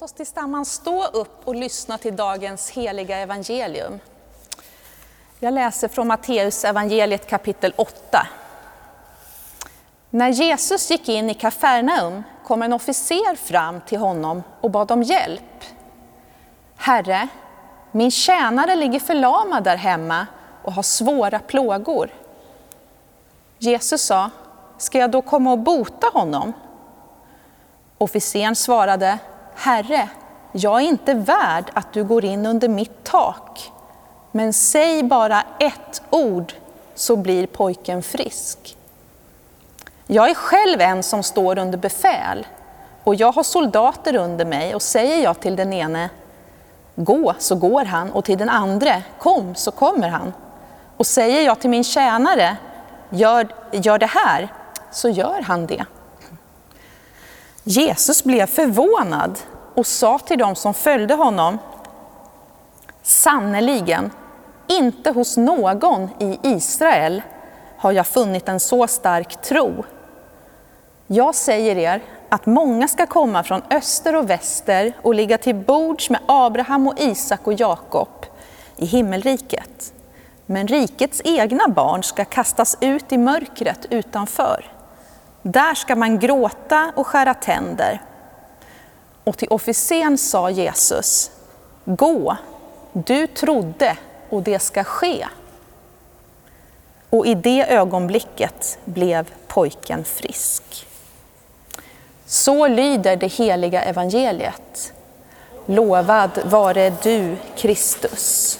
Låt oss tillsammans stå upp och lyssna till dagens heliga evangelium. Jag läser från Matteus evangeliet kapitel 8. När Jesus gick in i Kafarnaum kom en officer fram till honom och bad om hjälp. Herre, min tjänare ligger förlamad där hemma och har svåra plågor. Jesus sa, ska jag då komma och bota honom? Officeren svarade, Herre, jag är inte värd att du går in under mitt tak, men säg bara ett ord så blir pojken frisk. Jag är själv en som står under befäl och jag har soldater under mig och säger jag till den ene, gå så går han och till den andra, kom så kommer han. Och säger jag till min tjänare, gör, gör det här, så gör han det. Jesus blev förvånad och sa till dem som följde honom, sannerligen, inte hos någon i Israel har jag funnit en så stark tro. Jag säger er att många ska komma från öster och väster och ligga till bords med Abraham och Isak och Jakob i himmelriket. Men rikets egna barn ska kastas ut i mörkret utanför. Där ska man gråta och skära tänder. Och till officeren sa Jesus, gå, du trodde och det ska ske. Och i det ögonblicket blev pojken frisk. Så lyder det heliga evangeliet. Lovad vare du, Kristus.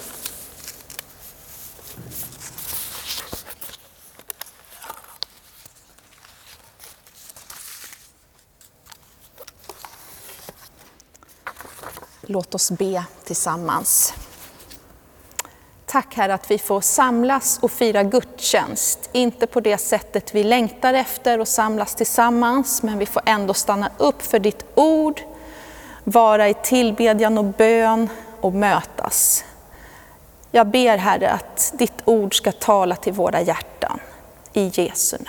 Låt oss be tillsammans. Tack Herre att vi får samlas och fira gudstjänst. Inte på det sättet vi längtar efter och samlas tillsammans, men vi får ändå stanna upp för ditt ord, vara i tillbedjan och bön och mötas. Jag ber Herre att ditt ord ska tala till våra hjärtan. I Jesu namn.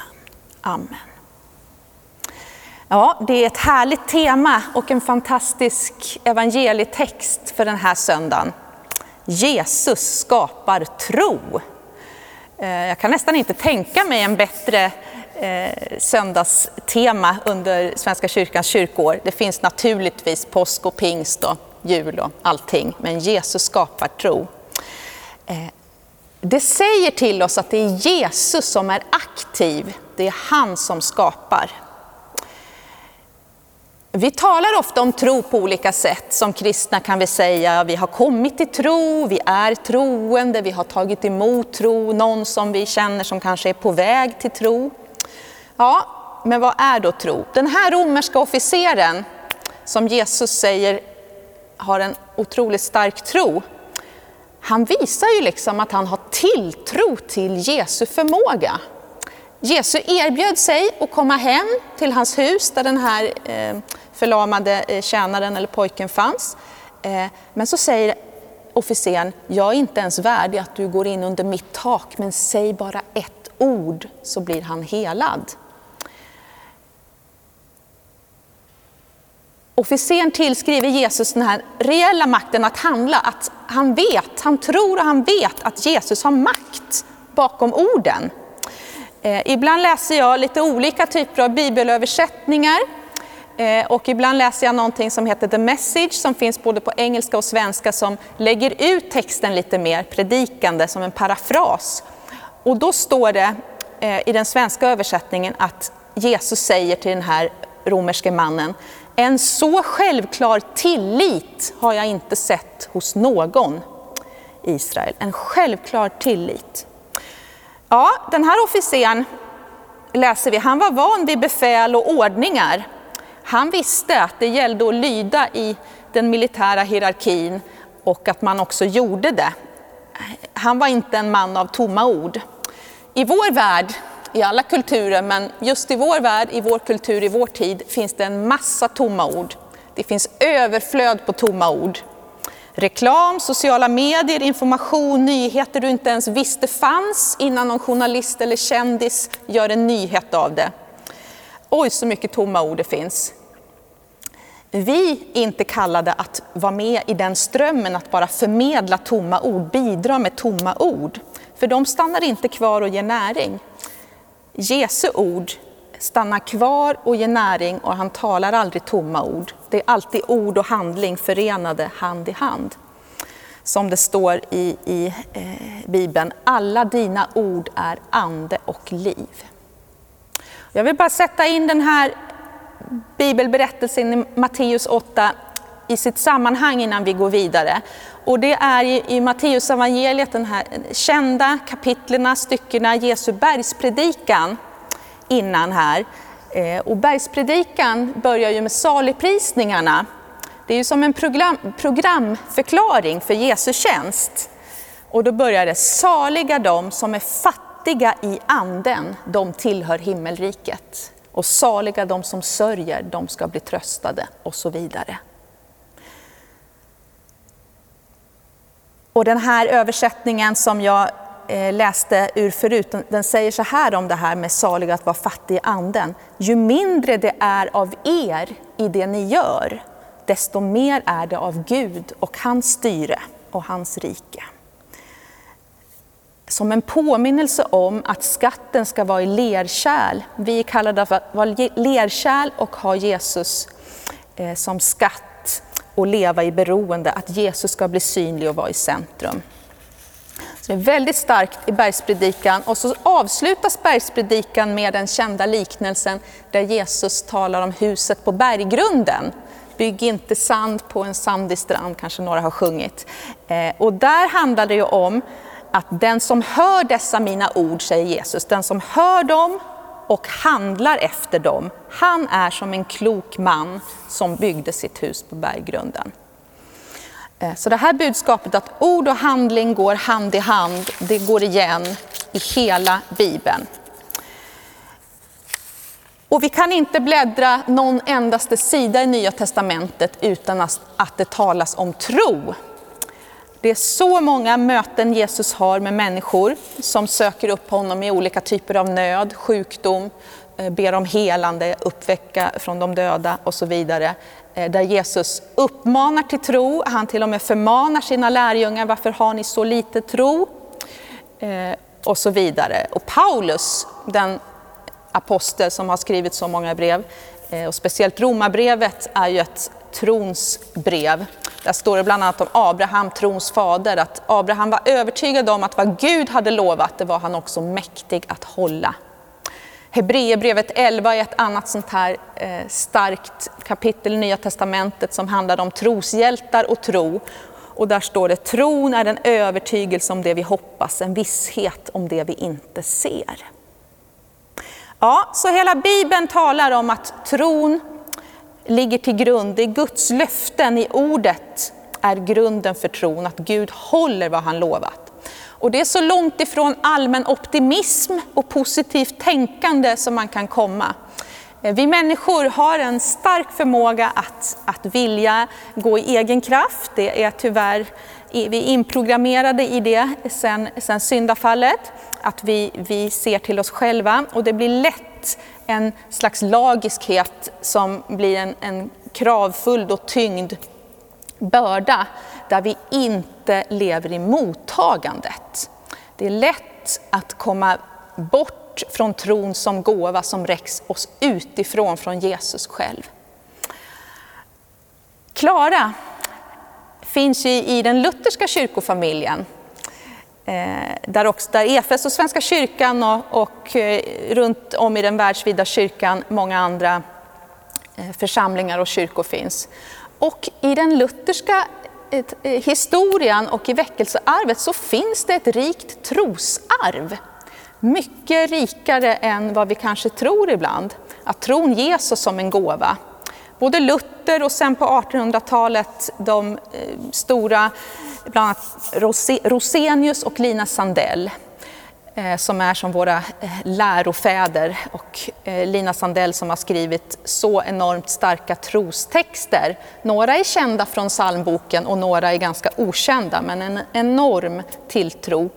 Amen. Ja, det är ett härligt tema och en fantastisk evangelietext för den här söndagen. Jesus skapar tro. Eh, jag kan nästan inte tänka mig en bättre eh, söndagstema under Svenska kyrkans kyrkoår. Det finns naturligtvis påsk och pingst och jul och allting, men Jesus skapar tro. Eh, det säger till oss att det är Jesus som är aktiv, det är han som skapar. Vi talar ofta om tro på olika sätt. Som kristna kan vi säga vi har kommit till tro, vi är troende, vi har tagit emot tro, någon som vi känner som kanske är på väg till tro. Ja, men vad är då tro? Den här romerska officeren som Jesus säger har en otroligt stark tro, han visar ju liksom att han har tilltro till Jesu förmåga. Jesus erbjöd sig att komma hem till hans hus där den här eh, förlamade eh, tjänaren eller pojken fanns. Eh, men så säger officeren, jag är inte ens värdig att du går in under mitt tak, men säg bara ett ord så blir han helad. Officeren tillskriver Jesus den här reella makten att handla, att han vet, han tror och han vet att Jesus har makt bakom orden. Eh, ibland läser jag lite olika typer av bibelöversättningar eh, och ibland läser jag någonting som heter The Message som finns både på engelska och svenska som lägger ut texten lite mer predikande som en parafras. Och då står det eh, i den svenska översättningen att Jesus säger till den här romerske mannen, en så självklar tillit har jag inte sett hos någon Israel. En självklar tillit. Ja, den här officeren läser vi, han var van vid befäl och ordningar. Han visste att det gällde att lyda i den militära hierarkin och att man också gjorde det. Han var inte en man av tomma ord. I vår värld, i alla kulturer, men just i vår värld, i vår kultur, i vår tid, finns det en massa tomma ord. Det finns överflöd på tomma ord. Reklam, sociala medier, information, nyheter du inte ens visste fanns innan någon journalist eller kändis gör en nyhet av det. Oj, så mycket tomma ord det finns. vi är inte kallade att vara med i den strömmen, att bara förmedla tomma ord, bidra med tomma ord. För de stannar inte kvar och ger näring. Jesu ord stannar kvar och ger näring och han talar aldrig tomma ord. Det är alltid ord och handling förenade hand i hand. Som det står i, i eh, Bibeln, alla dina ord är ande och liv. Jag vill bara sätta in den här bibelberättelsen i Matteus 8 i sitt sammanhang innan vi går vidare. Och det är i Matteus evangeliet de här kända kapitlerna, styckena, Jesu bergspredikan innan här. Eh, och bergspredikan börjar ju med saligprisningarna. Det är ju som en program, programförklaring för Jesu tjänst. Och då börjar det, saliga de som är fattiga i anden, de tillhör himmelriket. Och saliga de som sörjer, de ska bli tröstade och så vidare. Och den här översättningen som jag Eh, läste ur förut, den säger så här om det här med salig att vara fattig i anden. Ju mindre det är av er i det ni gör, desto mer är det av Gud och hans styre och hans rike. Som en påminnelse om att skatten ska vara i lerkärl. Vi är kallade för att vara lerkärl och ha Jesus eh, som skatt och leva i beroende, att Jesus ska bli synlig och vara i centrum. Det är väldigt starkt i bergspredikan och så avslutas bergspredikan med den kända liknelsen där Jesus talar om huset på berggrunden. Bygg inte sand på en sandig strand, kanske några har sjungit. Eh, och där handlar det ju om att den som hör dessa mina ord, säger Jesus, den som hör dem och handlar efter dem, han är som en klok man som byggde sitt hus på berggrunden. Eh, så det här budskapet att ord och handling går hand i hand, det går igen i hela Bibeln. Och vi kan inte bläddra någon endaste sida i Nya Testamentet utan att det talas om tro. Det är så många möten Jesus har med människor som söker upp honom i olika typer av nöd, sjukdom, eh, ber om helande, uppväcka från de döda och så vidare. Eh, där Jesus uppmanar till tro, han till och med förmanar sina lärjungar, varför har ni så lite tro? Eh, och så vidare. Och Paulus, den apostel som har skrivit så många brev, eh, och speciellt Romarbrevet är ju ett trons brev. Där står det bland annat om Abraham, trons fader, att Abraham var övertygad om att vad Gud hade lovat, det var han också mäktig att hålla. Hebreerbrevet 11 är ett annat sånt här eh, starkt kapitel i Nya Testamentet som handlar om troshjältar och tro. Och där står det, tron är en övertygelse om det vi hoppas, en visshet om det vi inte ser. Ja, så hela Bibeln talar om att tron ligger till grund, det är Guds löften i ordet är grunden för tron, att Gud håller vad han lovat. Och det är så långt ifrån allmän optimism och positivt tänkande som man kan komma. Eh, vi människor har en stark förmåga att, att vilja gå i egen kraft. Det är tyvärr, vi är inprogrammerade i det sen, sen syndafallet, att vi, vi ser till oss själva och det blir lätt en slags lagiskhet som blir en, en kravfull och tyngd börda där vi inte lever i mottagandet. Det är lätt att komma bort från tron som gåva som räcks oss utifrån från Jesus själv. Klara finns i den lutherska kyrkofamiljen eh, där, också, där EFS och Svenska kyrkan och, och eh, runt om i den världsvida kyrkan många andra eh, församlingar och kyrkor finns. Och i den lutherska historien och i väckelsearvet så finns det ett rikt trosarv. Mycket rikare än vad vi kanske tror ibland. Att tron ges oss som en gåva. Både Luther och sen på 1800-talet de eh, stora bland annat Rosenius och Lina Sandell Eh, som är som våra eh, lärofäder och eh, Lina Sandell som har skrivit så enormt starka trostexter. Några är kända från psalmboken och några är ganska okända men en enorm tilltro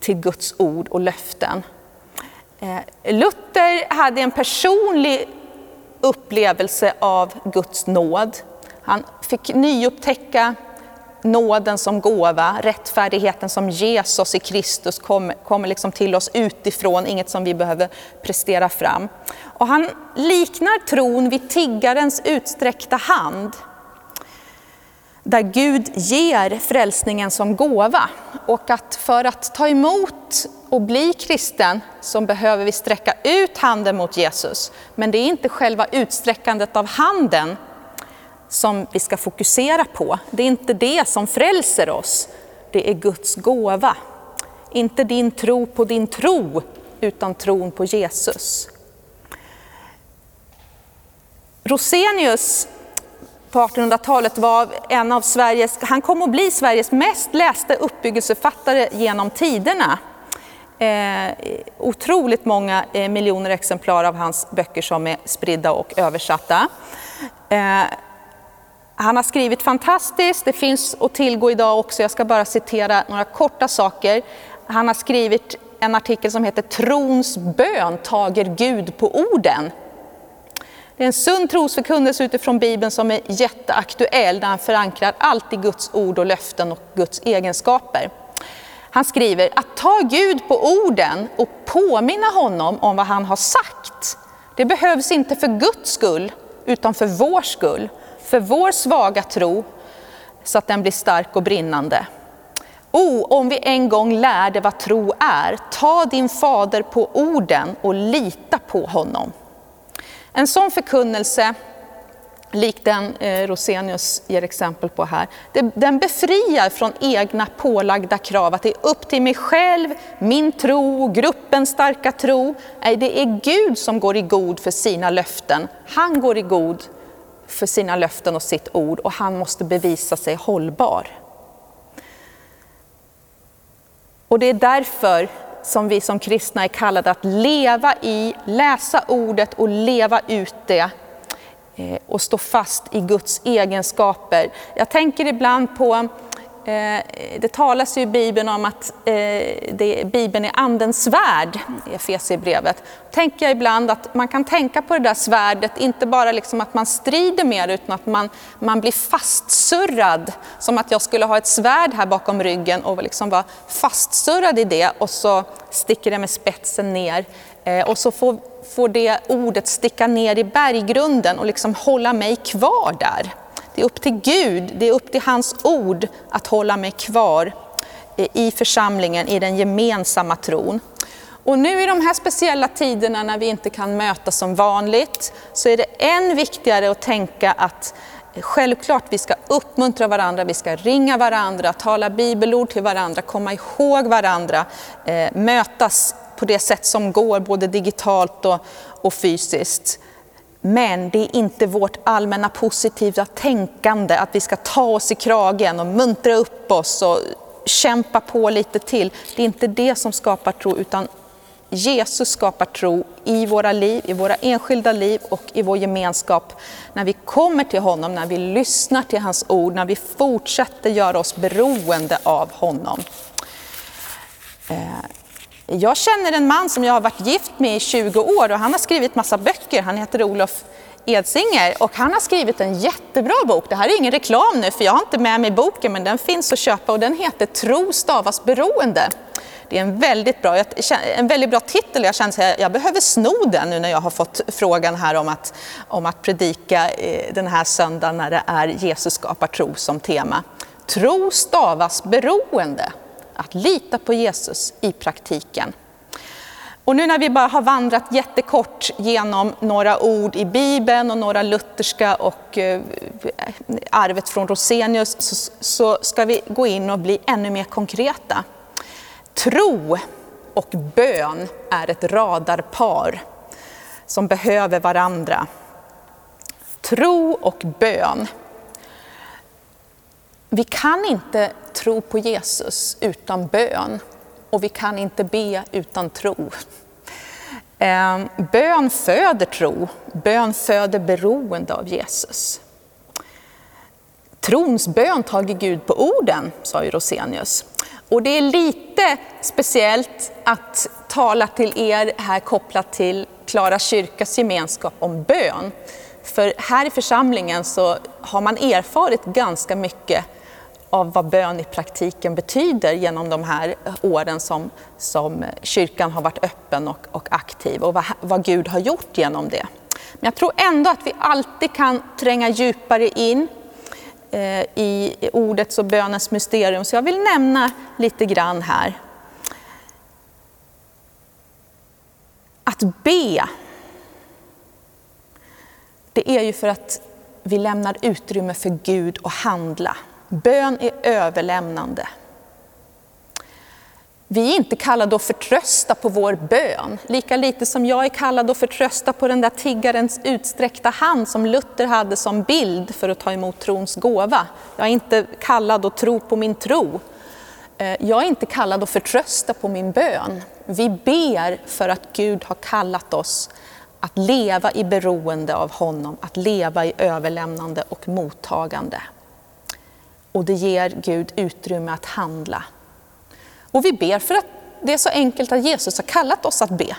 till Guds ord och löften. Luther hade en personlig upplevelse av Guds nåd Han fick nyupptäcka nåden som gåva, rättfärdigheten som Jesus i Kristus kommer, kom liksom till oss utifrån, inget som vi behöver prestera fram. Och han liknar tron vid tiggarens utsträckta hand där Gud ger frälsningen som gåva. Och att för att ta emot och bli kristen så behöver vi sträcka ut handen mot Jesus. Men det är inte själva utsträckandet av handen som vi ska fokusera på. Det är inte det som frälser oss, det är Guds gåva. Inte din tro på din tro, utan tron på Jesus. Rosenius på 1800-talet var en av Sveriges, han kom att bli Sveriges mest läste uppbyggelseförfattare genom tiderna. Eh, otroligt många eh, miljoner exemplar av hans böcker som är spridda och översatta. Eh, han har skrivit fantastiskt, det finns att tillgå idag också. Jag ska bara citera några korta saker. Han har skrivit en artikel som heter Trons bön tager Gud på orden. Det är en sund trosförkunnelse utifrån Bibeln som är jätteaktuell, där han förankrar allt i Guds ord och löften och Guds egenskaper. Han skriver att ta Gud på orden och påminna honom om vad han har sagt. Det behövs inte för Guds skull, utan för vår skull för vår svaga tro så att den blir stark och brinnande. O, oh, om vi en gång lärde vad tro är, ta din fader på orden och lita på honom. En sån förkunnelse, lik den eh, Rosenius ger exempel på här, den befriar från egna pålagda krav, att det är upp till mig själv, min tro, gruppens starka tro. Nej, det är Gud som går i god för sina löften. Han går i god för sina löften och sitt ord och han måste bevisa sig hållbar. Och det är därför som vi som kristna är kallade att leva i, läsa ordet och leva ut det eh, och stå fast i Guds egenskaper. Jag tänker ibland på Eh, det talas ju i Bibeln om att eh, det, Bibeln är andens svärd, i Efesierbrevet. tänker jag ibland att man kan tänka på det där svärdet, inte bara liksom att man strider med det, utan att man, man blir fastsurrad. Som att jag skulle ha ett svärd här bakom ryggen och liksom vara fastsurrad i det och så sticker det med spetsen ner. Eh, och så får, får det ordet sticka ner i berggrunden och liksom hålla mig kvar där. Det är upp till Gud, det är upp till hans ord att hålla mig kvar eh, i församlingen, i den gemensamma tron. Och nu i de här speciella tiderna när vi inte kan mötas som vanligt, så är det än viktigare att tänka att eh, självklart vi ska uppmuntra varandra, vi ska ringa varandra, tala bibelord till varandra, komma ihåg varandra, eh, mötas på det sätt som går, både digitalt och, och fysiskt. Men det är inte vårt allmänna positiva tänkande, att vi ska ta oss i kragen och muntra upp oss och kämpa på lite till. Det är inte det som skapar tro, utan Jesus skapar tro i våra liv, i våra enskilda liv och i vår gemenskap. När vi kommer till honom, när vi lyssnar till hans ord, när vi fortsätter göra oss beroende av honom. Eh, jag känner en man som jag har varit gift med i 20 år och han har skrivit massa böcker. Han heter Olof Edsinger och han har skrivit en jättebra bok. Det här är ingen reklam nu för jag har inte med mig boken men den finns att köpa och den heter Tro stavas beroende. Det är en väldigt bra, en väldigt bra titel. Jag känner att jag behöver sno den nu när jag har fått frågan här om att, om att predika eh, den här söndagen när det är Jesus skapar tro som tema. Tro stavas beroende att lita på Jesus i praktiken. Och nu när vi bara har vandrat jättekort genom några ord i Bibeln och några lutherska och eh, arvet från Rosenius så ska vi gå in och bli ännu mer konkreta. Tro och bön är ett radarpar som behöver varandra. Tro och bön. Vi kan inte tro på Jesus utan bön och vi kan inte be utan tro. Ehm, bön föder tro, bön föder beroende av Jesus. Trons bön tager Gud på orden, sa ju Rosenius. Och det är lite speciellt att tala till er här kopplat till Klara kyrkas gemenskap om bön. För här i församlingen så har man erfarit ganska mycket av vad bön i praktiken betyder genom de här åren som, som kyrkan har varit öppen och, och aktiv och vad, vad Gud har gjort genom det. Men jag tror ändå att vi alltid kan tränga djupare in eh, i ordets och bönens mysterium. Så jag vill nämna lite grann här. Att be, det är ju för att vi lämnar utrymme för Gud att handla. Bön är överlämnande. Vi är inte kallade att förtrösta på vår bön, lika lite som jag är kallad att förtrösta på den där tiggarens utsträckta hand som Luther hade som bild för att ta emot trons gåva. Jag är inte kallad att tro på min tro. Eh, jag är inte kallad att förtrösta på min bön. Vi ber för att Gud har kallat oss att leva i beroende av honom, att leva i överlämnande och mottagande. Och det ger Gud utrymme att handla. Och vi ber för att det är så enkelt att Jesus har kallat oss att be.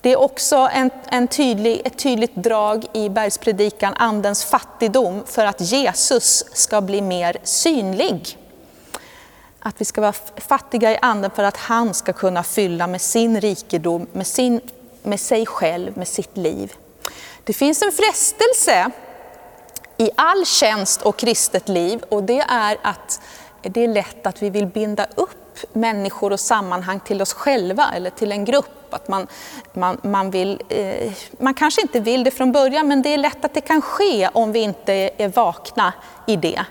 Det är också en, en tydlig, ett tydligt drag i bergspredikan, Andens fattigdom, för att Jesus ska bli mer synlig. Att vi ska vara fattiga i anden för att han ska kunna fylla med sin rikedom, med, sin, med sig själv, med sitt liv. Det finns en frestelse i all tjänst och kristet liv och det är att det är lätt att vi vill binda upp människor och sammanhang till oss själva eller till en grupp. Att man, man, man, vill, eh, man kanske inte vill det från början men det är lätt att det kan ske om vi inte är vakna i det.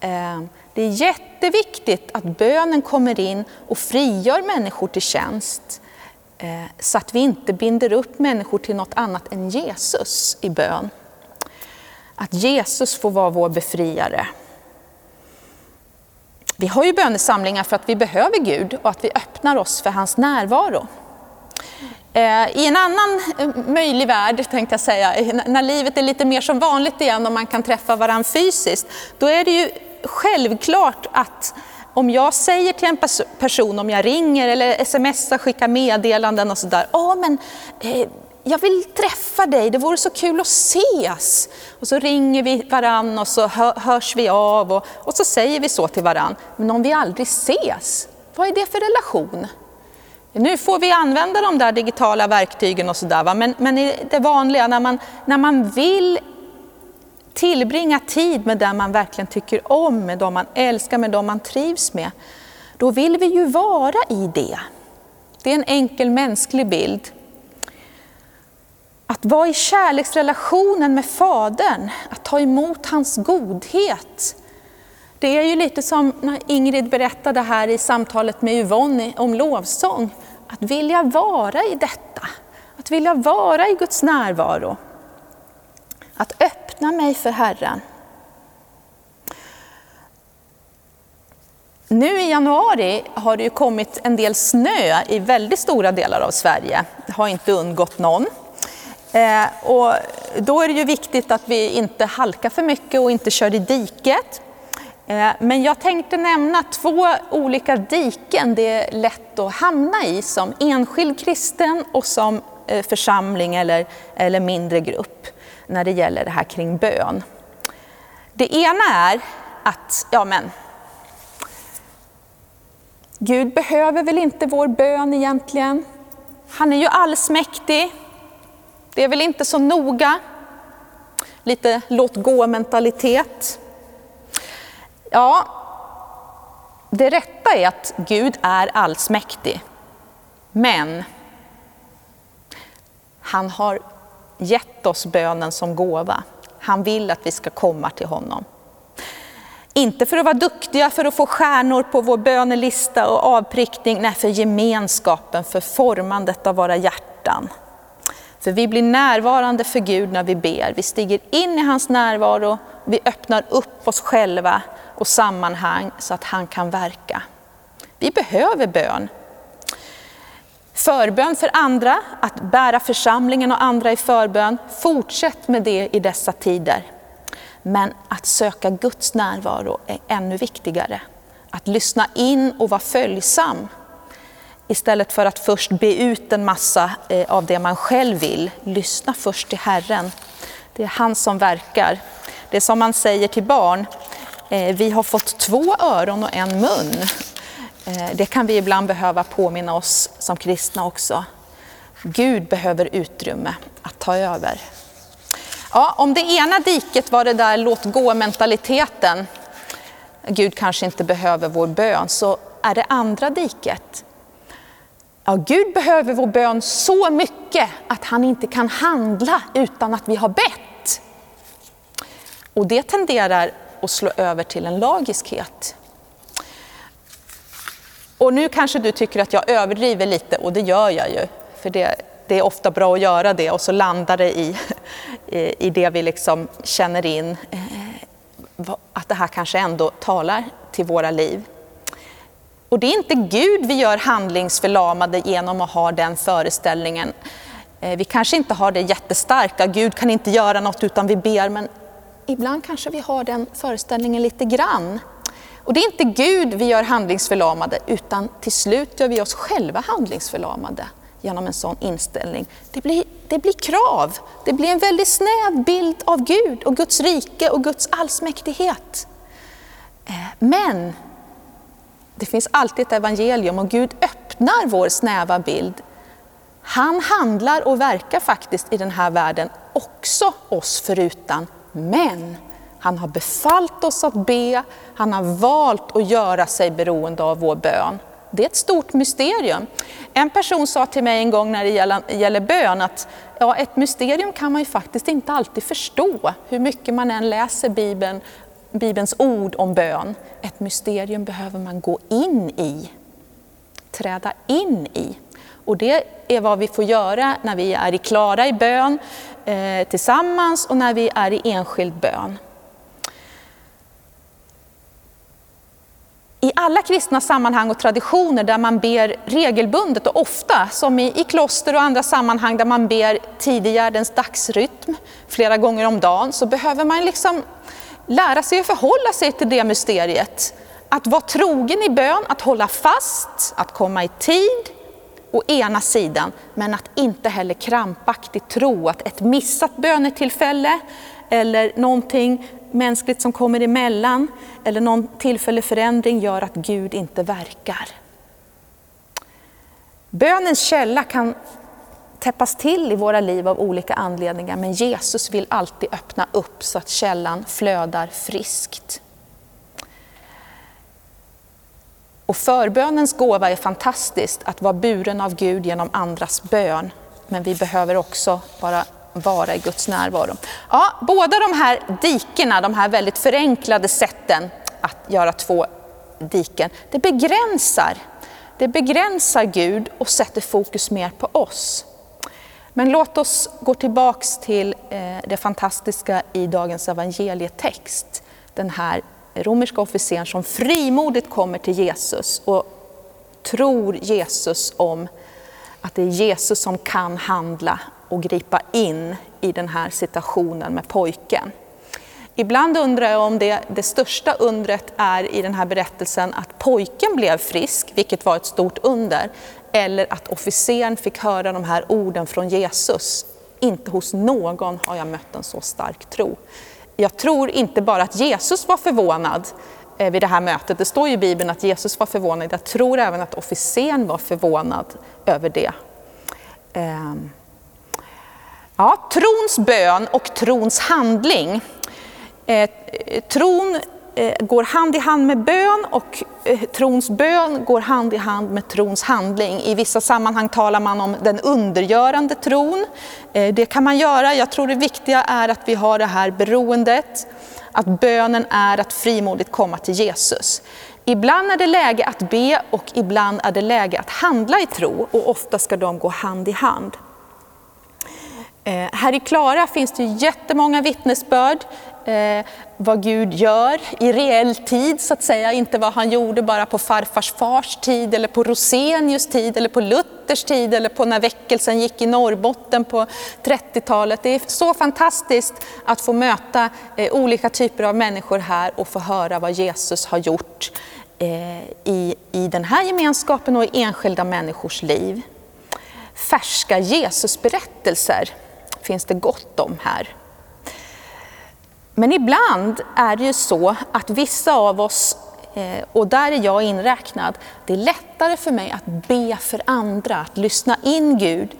Eh, det är jätteviktigt att bönen kommer in och frigör människor till tjänst. Eh, så att vi inte binder upp människor till något annat än Jesus i bön. Att Jesus får vara vår befriare. Vi har ju bönesamlingar för att vi behöver Gud och att vi öppnar oss för hans närvaro. Eh, I en annan eh, möjlig värld, tänkte jag säga, när livet är lite mer som vanligt igen och man kan träffa varandra fysiskt, då är det ju självklart att om jag säger till en person, om jag ringer eller smsar, skickar meddelanden och sådär, ja men eh, jag vill träffa dig, det vore så kul att ses. Och så ringer vi varann och så hörs vi av och, och så säger vi så till varann. Men om vi aldrig ses, vad är det för relation? Nu får vi använda de där digitala verktygen och sådär, men, men det vanliga när man, när man vill tillbringa tid med den man verkligen tycker om, med de man älskar, med de man trivs med, då vill vi ju vara i det. Det är en enkel mänsklig bild. Att vara i kärleksrelationen med Fadern, att ta emot hans godhet. Det är ju lite som när Ingrid berättade här i samtalet med Yvonne om lovsång. Att vilja vara i detta, att vilja vara i Guds närvaro. Att öppna mig för Herren. Nu i januari har det ju kommit en del snö i väldigt stora delar av Sverige. Det har inte undgått någon. Eh, och då är det ju viktigt att vi inte halkar för mycket och inte kör i diket. Eh, men jag tänkte nämna två olika diken det är lätt att hamna i som enskild kristen och som eh, församling eller, eller mindre grupp när det gäller det här kring bön. Det ena är att, ja men, Gud behöver väl inte vår bön egentligen? Han är ju allsmäktig. Det är väl inte så noga. Lite låt gå-mentalitet. Ja, det rätta är att Gud är allsmäktig. Men han har gett oss bönen som gåva. Han vill att vi ska komma till honom. Inte för att vara duktiga, för att få stjärnor på vår bönelista och avprickning, nej för gemenskapen, för formandet av våra hjärtan. För vi blir närvarande för Gud när vi ber. Vi stiger in i hans närvaro, vi öppnar upp oss själva och sammanhang så att han kan verka. Vi behöver bön. Förbön för andra, att bära församlingen och andra i förbön. Fortsätt med det i dessa tider. Men att söka Guds närvaro är ännu viktigare. Att lyssna in och vara följsam Istället för att först be ut en massa eh, av det man själv vill, lyssna först till Herren. Det är han som verkar. Det är som man säger till barn, eh, vi har fått två öron och en mun. Eh, det kan vi ibland behöva påminna oss som kristna också. Gud behöver utrymme att ta över. Ja, om det ena diket var det där låt gå-mentaliteten, Gud kanske inte behöver vår bön, så är det andra diket. Ja, Gud behöver vår bön så mycket att han inte kan handla utan att vi har bett. Och det tenderar att slå över till en lagiskhet. Och nu kanske du tycker att jag överdriver lite och det gör jag ju. För det, det är ofta bra att göra det och så landar det i, i det vi liksom känner in. Eh, att det här kanske ändå talar till våra liv. Och det är inte Gud vi gör handlingsförlamade genom att ha den föreställningen. Eh, vi kanske inte har det jättestarka, Gud kan inte göra något utan vi ber, men ibland kanske vi har den föreställningen lite grann. Och det är inte Gud vi gör handlingsförlamade, utan till slut gör vi oss själva handlingsförlamade genom en sån inställning. Det blir, det blir krav, det blir en väldigt snäv bild av Gud och Guds rike och Guds allsmäktighet. Eh, men det finns alltid ett evangelium och Gud öppnar vår snäva bild. Han handlar och verkar faktiskt i den här världen också oss förutan. Men han har befallt oss att be, han har valt att göra sig beroende av vår bön. Det är ett stort mysterium. En person sa till mig en gång när det gäller, bön att ja, ett mysterium kan man ju faktiskt inte alltid förstå, hur mycket man än läser Bibeln Bibelns ord om bön, ett mysterium behöver man gå in i, träda in i. Och det är vad vi får göra när vi är i klara i bön eh, tillsammans och när vi är i enskild bön. I alla kristna sammanhang och traditioner där man ber regelbundet och ofta, som i, i kloster och andra sammanhang där man ber tidigärdens dagsrytm flera gånger om dagen, så behöver man liksom lära sig att förhålla sig till det mysteriet. Att vara trogen i bön, att hålla fast, att komma i tid, å ena sidan, men att inte heller krampaktigt tro att ett missat bönetillfälle eller någonting mänskligt som kommer emellan eller någon tillfällig förändring gör att Gud inte verkar. Bönens källa kan täppas till i våra liv av olika anledningar, men Jesus vill alltid öppna upp så att källan flödar friskt. Och förbönens gåva är fantastiskt, att vara buren av Gud genom andras bön. Men vi behöver också bara vara i Guds närvaro. Ja, båda de här dikena, de här väldigt förenklade sätten att göra två diken, det begränsar, det begränsar Gud och sätter fokus mer på oss. Men låt oss gå tillbaks till eh, det fantastiska i dagens evangelietext. Den här romerska officeren som frimodigt kommer till Jesus och tror Jesus om att det är Jesus som kan handla och gripa in i den här situationen med pojken. Ibland undrar jag om det, det största undret är i den här berättelsen att pojken blev frisk, vilket var ett stort under, eller att officeren fick höra de här orden från Jesus. Inte hos någon har jag mött en så stark tro. Jag tror inte bara att Jesus var förvånad eh, vid det här mötet, det står ju i Bibeln att Jesus var förvånad, jag tror även att officeren var förvånad över det. Ehm, ja, trons bön och trons handling. Eh, tron eh, går hand i hand med bön och eh, trons bön går hand i hand med trons handling. I vissa sammanhang talar man om den undergörande tron. Det kan man göra. Jag tror det viktiga är att vi har det här beroendet, att bönen är att frimodigt komma till Jesus. Ibland är det läge att be och ibland är det läge att handla i tro och ofta ska de gå hand i hand. Här i Klara finns det jättemånga vittnesbörd eh, vad Gud gör i reell tid så att säga, inte vad han gjorde bara på farfars fars tid eller på Rosenius tid eller på Luthers tid eller på när väckelsen gick i Norrbotten på 30-talet. Det är så fantastiskt att få möta eh, olika typer av människor här och få höra vad Jesus har gjort eh, i, i den här gemenskapen och i enskilda människors liv. Färska Jesusberättelser finns det gott om här. Men ibland är det ju så att vissa av oss, eh, och där är jag inräknad, det är lättare för mig att be för andra, att lyssna in Gud.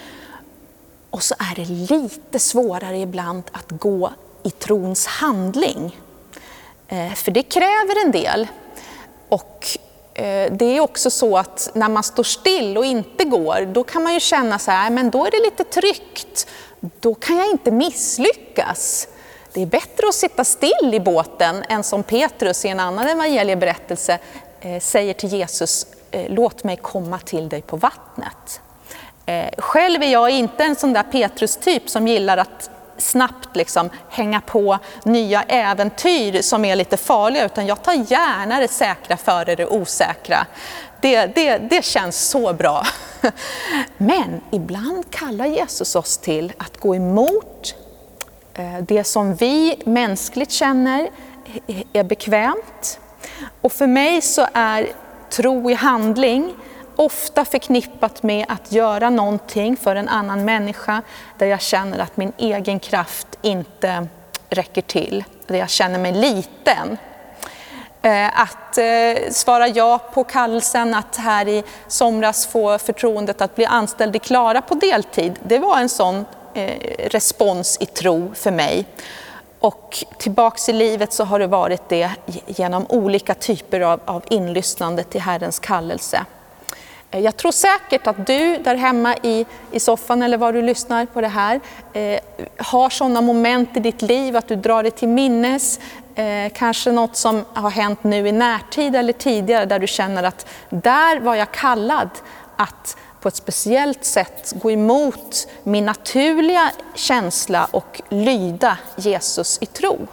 Och så är det lite svårare ibland att gå i trons handling. Eh, för det kräver en del. Och eh, det är också så att när man står still och inte går, då kan man ju känna så här, men då är det lite tryggt. Då kan jag inte misslyckas. Det är bättre att sitta still i båten än som Petrus i en annan evangelieberättelse eh, säger till Jesus, eh, låt mig komma till dig på vattnet. Eh, själv är jag inte en sån där Petrus-typ som gillar att snabbt liksom hänga på nya äventyr som är lite farliga, utan jag tar gärna det säkra före det osäkra. Det, det, det känns så bra. Men ibland kallar Jesus oss till att gå emot Eh, det som vi mänskligt känner är bekvämt. Och för mig så är tro i handling ofta förknippat med att göra någonting för en annan människa där jag känner att min egen kraft inte räcker till, där jag känner mig liten. Eh, att eh, svara ja på kallelsen att här i somras få förtroendet att bli anställd i Klara på deltid, det var en sån Eh, respons i tro för mig. Och tillbaks i livet så har det varit det genom olika typer av, av inlyssnande till Herrens kallelse. Eh, jag tror säkert att du där hemma i, i soffan eller var du lyssnar på det här eh, har sådana moment i ditt liv att du drar det till minnes. Eh, kanske något som har hänt nu i närtid eller tidigare där du känner att där var jag kallad att på ett speciellt sätt gå emot min naturliga känsla och lyda Jesus i tro.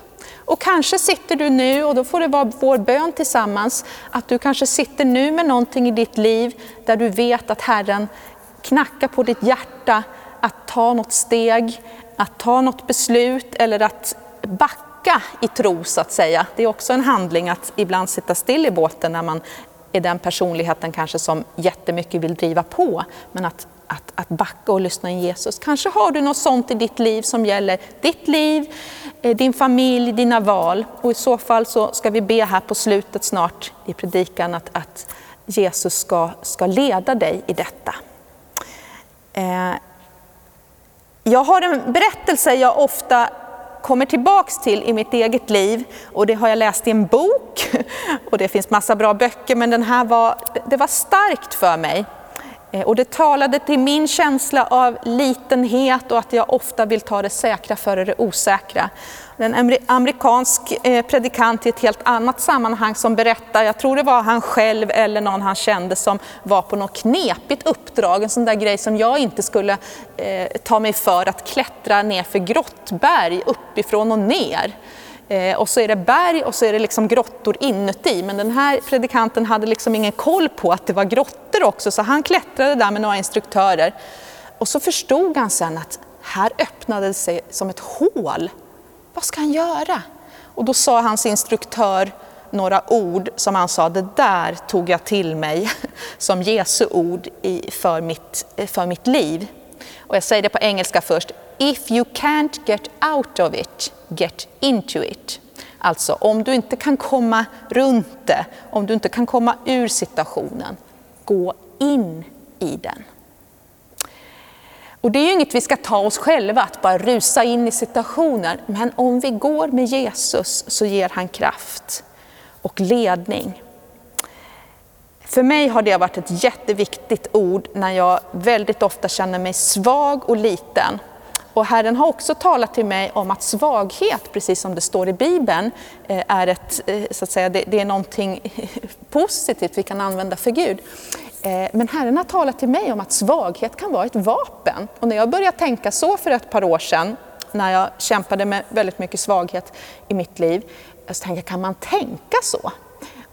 Och kanske sitter du nu, och då får det vara vår bön tillsammans, att du kanske sitter nu med någonting i ditt liv där du vet att Herren knackar på ditt hjärta att ta något steg, att ta något beslut eller att backa i tro så att säga. Det är också en handling att ibland sitta still i båten när man är den personligheten kanske som jättemycket vill driva på. Men att att, att backa och lyssna in Jesus. Kanske har du något sånt i ditt liv som gäller ditt liv, eh, din familj, dina val. Och i så fall så ska vi be här på slutet snart i predikan att, att Jesus ska, ska leda dig i detta. Eh, jag har en berättelse jag ofta kommer tillbaks till i mitt eget liv och det har jag läst i en bok och det finns massa bra böcker men den här var, det var starkt för mig. Eh, och det talade till min känsla av litenhet och att jag ofta vill ta det säkra före det osäkra. En amerikansk eh, predikant i ett helt annat sammanhang som berättar, jag tror det var han själv eller någon han kände som var på något knepigt uppdrag, en sån där grej som jag inte skulle eh, ta mig för, att klättra ner för grottberg uppifrån och ner. Eh, och så är det berg och så är det liksom grottor inuti. Men den här predikanten hade liksom ingen koll på att det var grottor också, så han klättrade där med några instruktörer. Och så förstod han sen att här öppnade det sig som ett hål. Vad ska han göra? Och då sa hans instruktör några ord som han sa, det där tog jag till mig som Jesu ord för mitt, för mitt liv. Och jag säger det på engelska först. If you can't get out of it, get into it. Alltså om du inte kan komma runt det, om du inte kan komma ur situationen, gå in i den. Och det är ju inget vi ska ta oss själva, att bara rusa in i situationer. Men om vi går med Jesus så ger han kraft och ledning. För mig har det varit ett jätteviktigt ord när jag väldigt ofta känner mig svag och liten. Och Herren har också talat till mig om att svaghet, precis som det står i Bibeln, eh, är, ett, eh, så att säga, det, är någonting positivt vi kan använda för Gud. Eh, men Herren har talat till mig om att svaghet kan vara ett vapen. Och när jag började tänka så för ett par år sedan, när jag kämpade med väldigt mycket svaghet i mitt liv, så tänkte jag, kan man tänka så?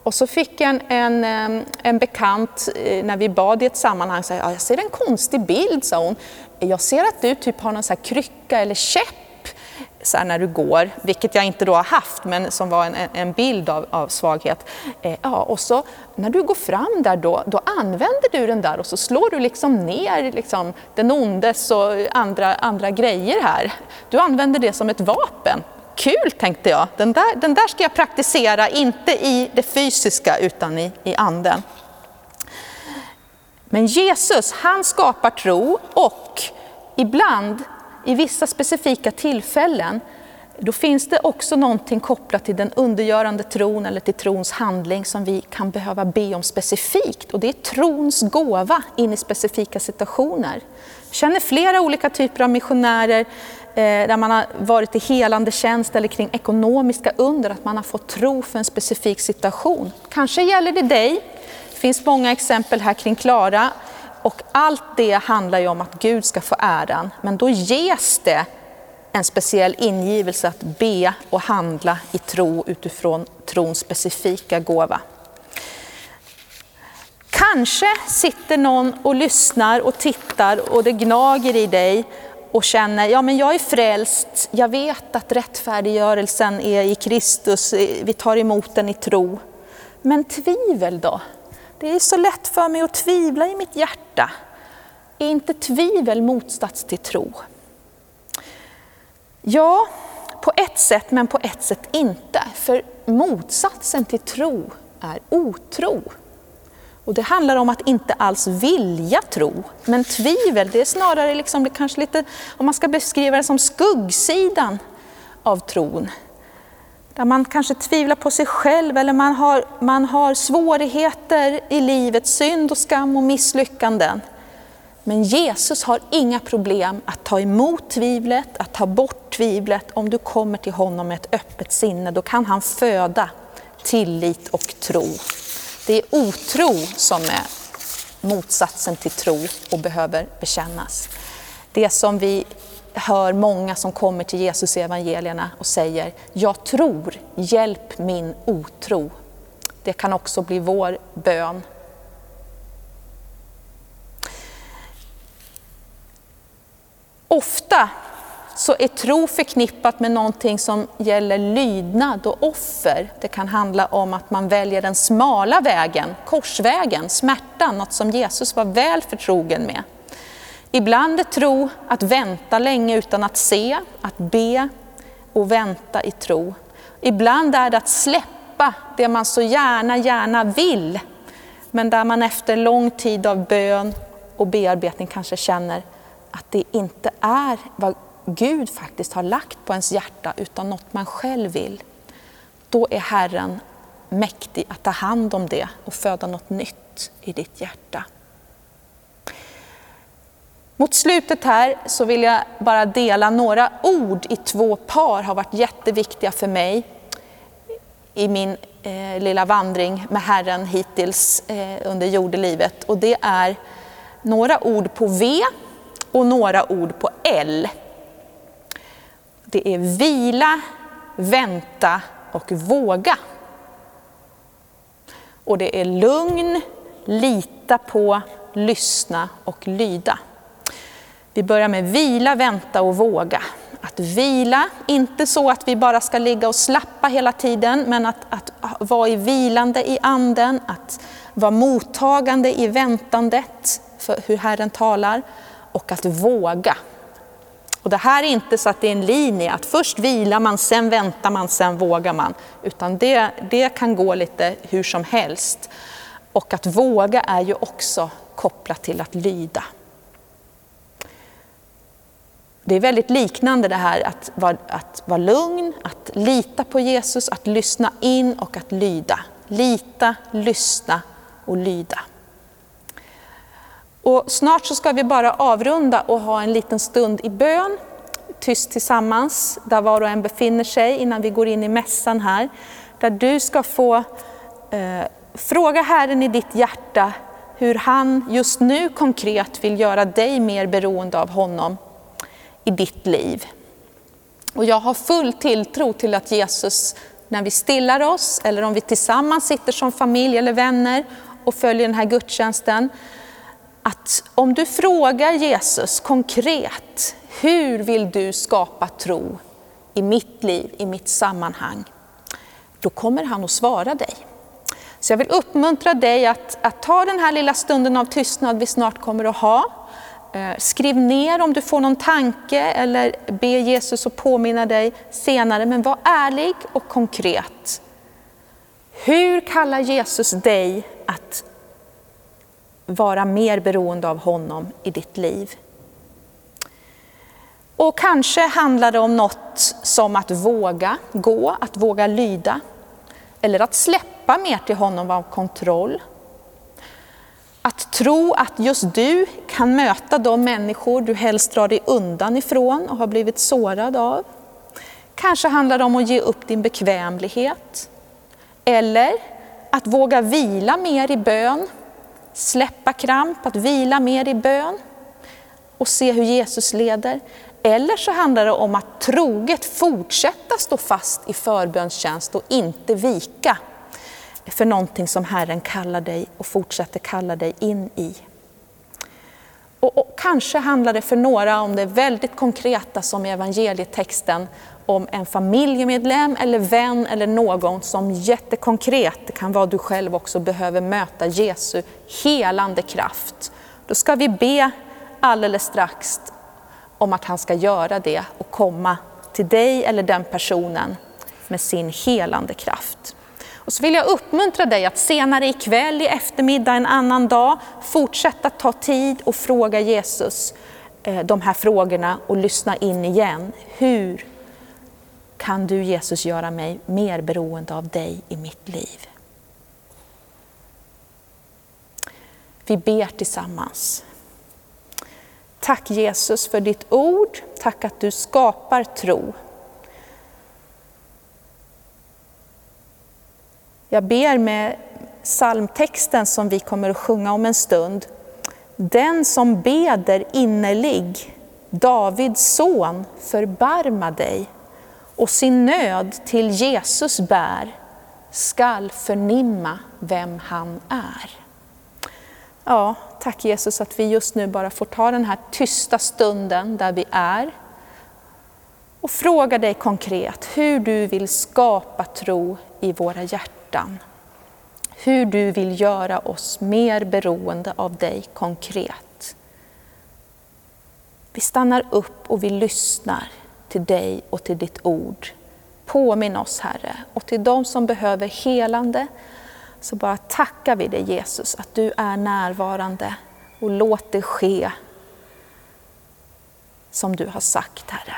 Och så fick en, en, eh, en bekant, eh, när vi bad i ett sammanhang, säga, ja, jag ser en konstig bild, sa hon jag ser att du typ har någon så krycka eller käpp så när du går, vilket jag inte då har haft, men som var en, en bild av, av svaghet. Eh, ja, och så när du går fram där då, då använder du den där och så slår du liksom ner liksom, den ondes och andra, andra grejer här. Du använder det som ett vapen kul tänkte jag. Den där, den där ska jag praktisera, inte i det fysiska utan i, i anden. Men Jesus, han skapar tro och ibland, i vissa specifika tillfällen, då finns det också någonting kopplat till den undergörande tron eller till trons handling som vi kan behöva be om specifikt. Och det är trons gåva in i specifika situationer. Jag känner flera olika typer av missionärer Eh, där man har varit i helande tjänst eller kring ekonomiska under, att man har fått tro för en specifik situation. Kanske gäller det dig. Det finns många exempel här kring Klara. Och allt det handlar ju om att Gud ska få äran. Men då ges det en speciell ingivelse att be och handla i tro utifrån trons specifika gåva. Kanske sitter någon och lyssnar och tittar och det gnager i dig och känner, ja men jag är frälst, jag vet att rättfärdiggörelsen är i Kristus, vi tar emot den i tro. Men tvivel då? Det är så lätt för mig att tvivla i mitt hjärta. Är inte tvivel motsats till tro? Ja, på ett sätt, men på ett sätt inte. För motsatsen till tro är otro. Och det handlar om att inte alls vilja tro. Men tvivel, det är snarare liksom, kanske lite, om man ska beskriva det som skuggsidan av tron. Där man kanske tvivlar på sig själv eller man har, man har svårigheter i livet, synd och skam och misslyckanden. Men Jesus har inga problem att ta emot tvivlet, att ta bort tvivlet. Om du kommer till honom med ett öppet sinne, då kan han föda tillit och tro. Det är otro som är motsatsen till tro och behöver bekännas. Det som vi hör många som kommer till Jesus i evangelierna och säger, jag tror, hjälp min otro. Det kan också bli vår bön Ofta så är tro förknippat med någonting som gäller lydnad och offer. Det kan handla om att man väljer den smala vägen, korsvägen, smärtan, något som Jesus var väl förtrogen med. Ibland är tro att vänta länge utan att se, att be och vänta i tro. Ibland är det att släppa det man så gärna, gärna vill, men där man efter lång tid av bön och bearbetning kanske känner att det inte är vad Gud faktiskt har lagt på ens hjärta utan något man själv vill. Då är Herren mäktig att ta hand om det och föda något nytt i ditt hjärta. Mot slutet här så vill jag bara dela några ord i två par, har varit jätteviktiga för mig i min eh, lilla vandring med Herren hittills eh, under jordelivet. Och det är några ord på V och några ord på L. Det är vila, vänta och våga. Och det är lugn, lita på, lyssna och lyda. Vi börjar med vila, vänta och våga. Att vila, inte så att vi bara ska ligga och slappa hela tiden, men att, att vara i vilande i anden, att vara mottagande i väntandet för hur Herren talar och att våga. Och det här är inte så att det är en linje, att först vilar man, sen väntar man, sen vågar man. Utan det, det kan gå lite hur som helst. Och att våga är ju också kopplat till att lyda. Det är väldigt liknande det här att vara, att vara lugn, att lita på Jesus, att lyssna in och att lyda. Lita, lyssna och lyda. Och snart så ska vi bara avrunda och ha en liten stund i bön, tyst tillsammans, där var och en befinner sig innan vi går in i mässan här. Där du ska få eh, fråga Herren i ditt hjärta hur han just nu konkret vill göra dig mer beroende av honom i ditt liv. Och jag har full tilltro till att Jesus, när vi stillar oss, eller om vi tillsammans sitter som familj eller vänner och följer den här gudstjänsten, att om du frågar Jesus konkret, hur vill du skapa tro i mitt liv, i mitt sammanhang? Då kommer han att svara dig. Så jag vill uppmuntra dig att, att ta den här lilla stunden av tystnad vi snart kommer att ha. Eh, skriv ner om du får någon tanke eller be Jesus att påminna dig senare. Men var ärlig och konkret. Hur kallar Jesus dig att vara mer beroende av honom i ditt liv? Och kanske handlar det om något som att våga gå, att våga lyda. Eller att släppa mer till honom av kontroll. Att tro att just du kan möta de människor du helst drar dig undan ifrån och har blivit sårad av. Kanske handlar det om att ge upp din bekvämlighet. Eller att våga vila mer i bön, släppa kramp, att vila mer i bön och se hur Jesus leder. Eller så handlar det om att troget fortsätta stå fast i förbönstjänst och inte vika för någonting som Herren kallar dig och fortsätter kalla dig in i. Och, och, kanske handlar det för några om det väldigt konkreta som i evangelietexten om en familjemedlem eller vän eller någon som jättekonkret, det kan vara du själv också, behöver möta Jesu helande kraft. Då ska vi be alldeles strax om att han ska göra det och komma till dig eller den personen med sin helande kraft. Och så vill jag uppmuntra dig att senare ikväll, i eftermiddag, en annan dag, fortsätta ta tid och fråga Jesus eh, de här frågorna och lyssna in igen. Hur kan du Jesus göra mig mer beroende av dig i mitt liv? Vi ber tillsammans. Tack Jesus för ditt ord, tack att du skapar tro. Jag ber med psalmtexten som vi kommer att sjunga om en stund. Den som beder innerlig, Davids son, förbarma dig och sin nöd till Jesus bär, skall förnimma vem han är. Ja, tack Jesus att vi just nu bara får ta den här tysta stunden där vi är och fråga dig konkret hur du vill skapa tro i våra hjärtan. Hur du vill göra oss mer beroende av dig konkret. Vi stannar upp och vi lyssnar till dig och till ditt ord. Påminn oss Herre och till de som behöver helande så bara tackar vi dig Jesus att du är närvarande och låt det ske som du har sagt Herre.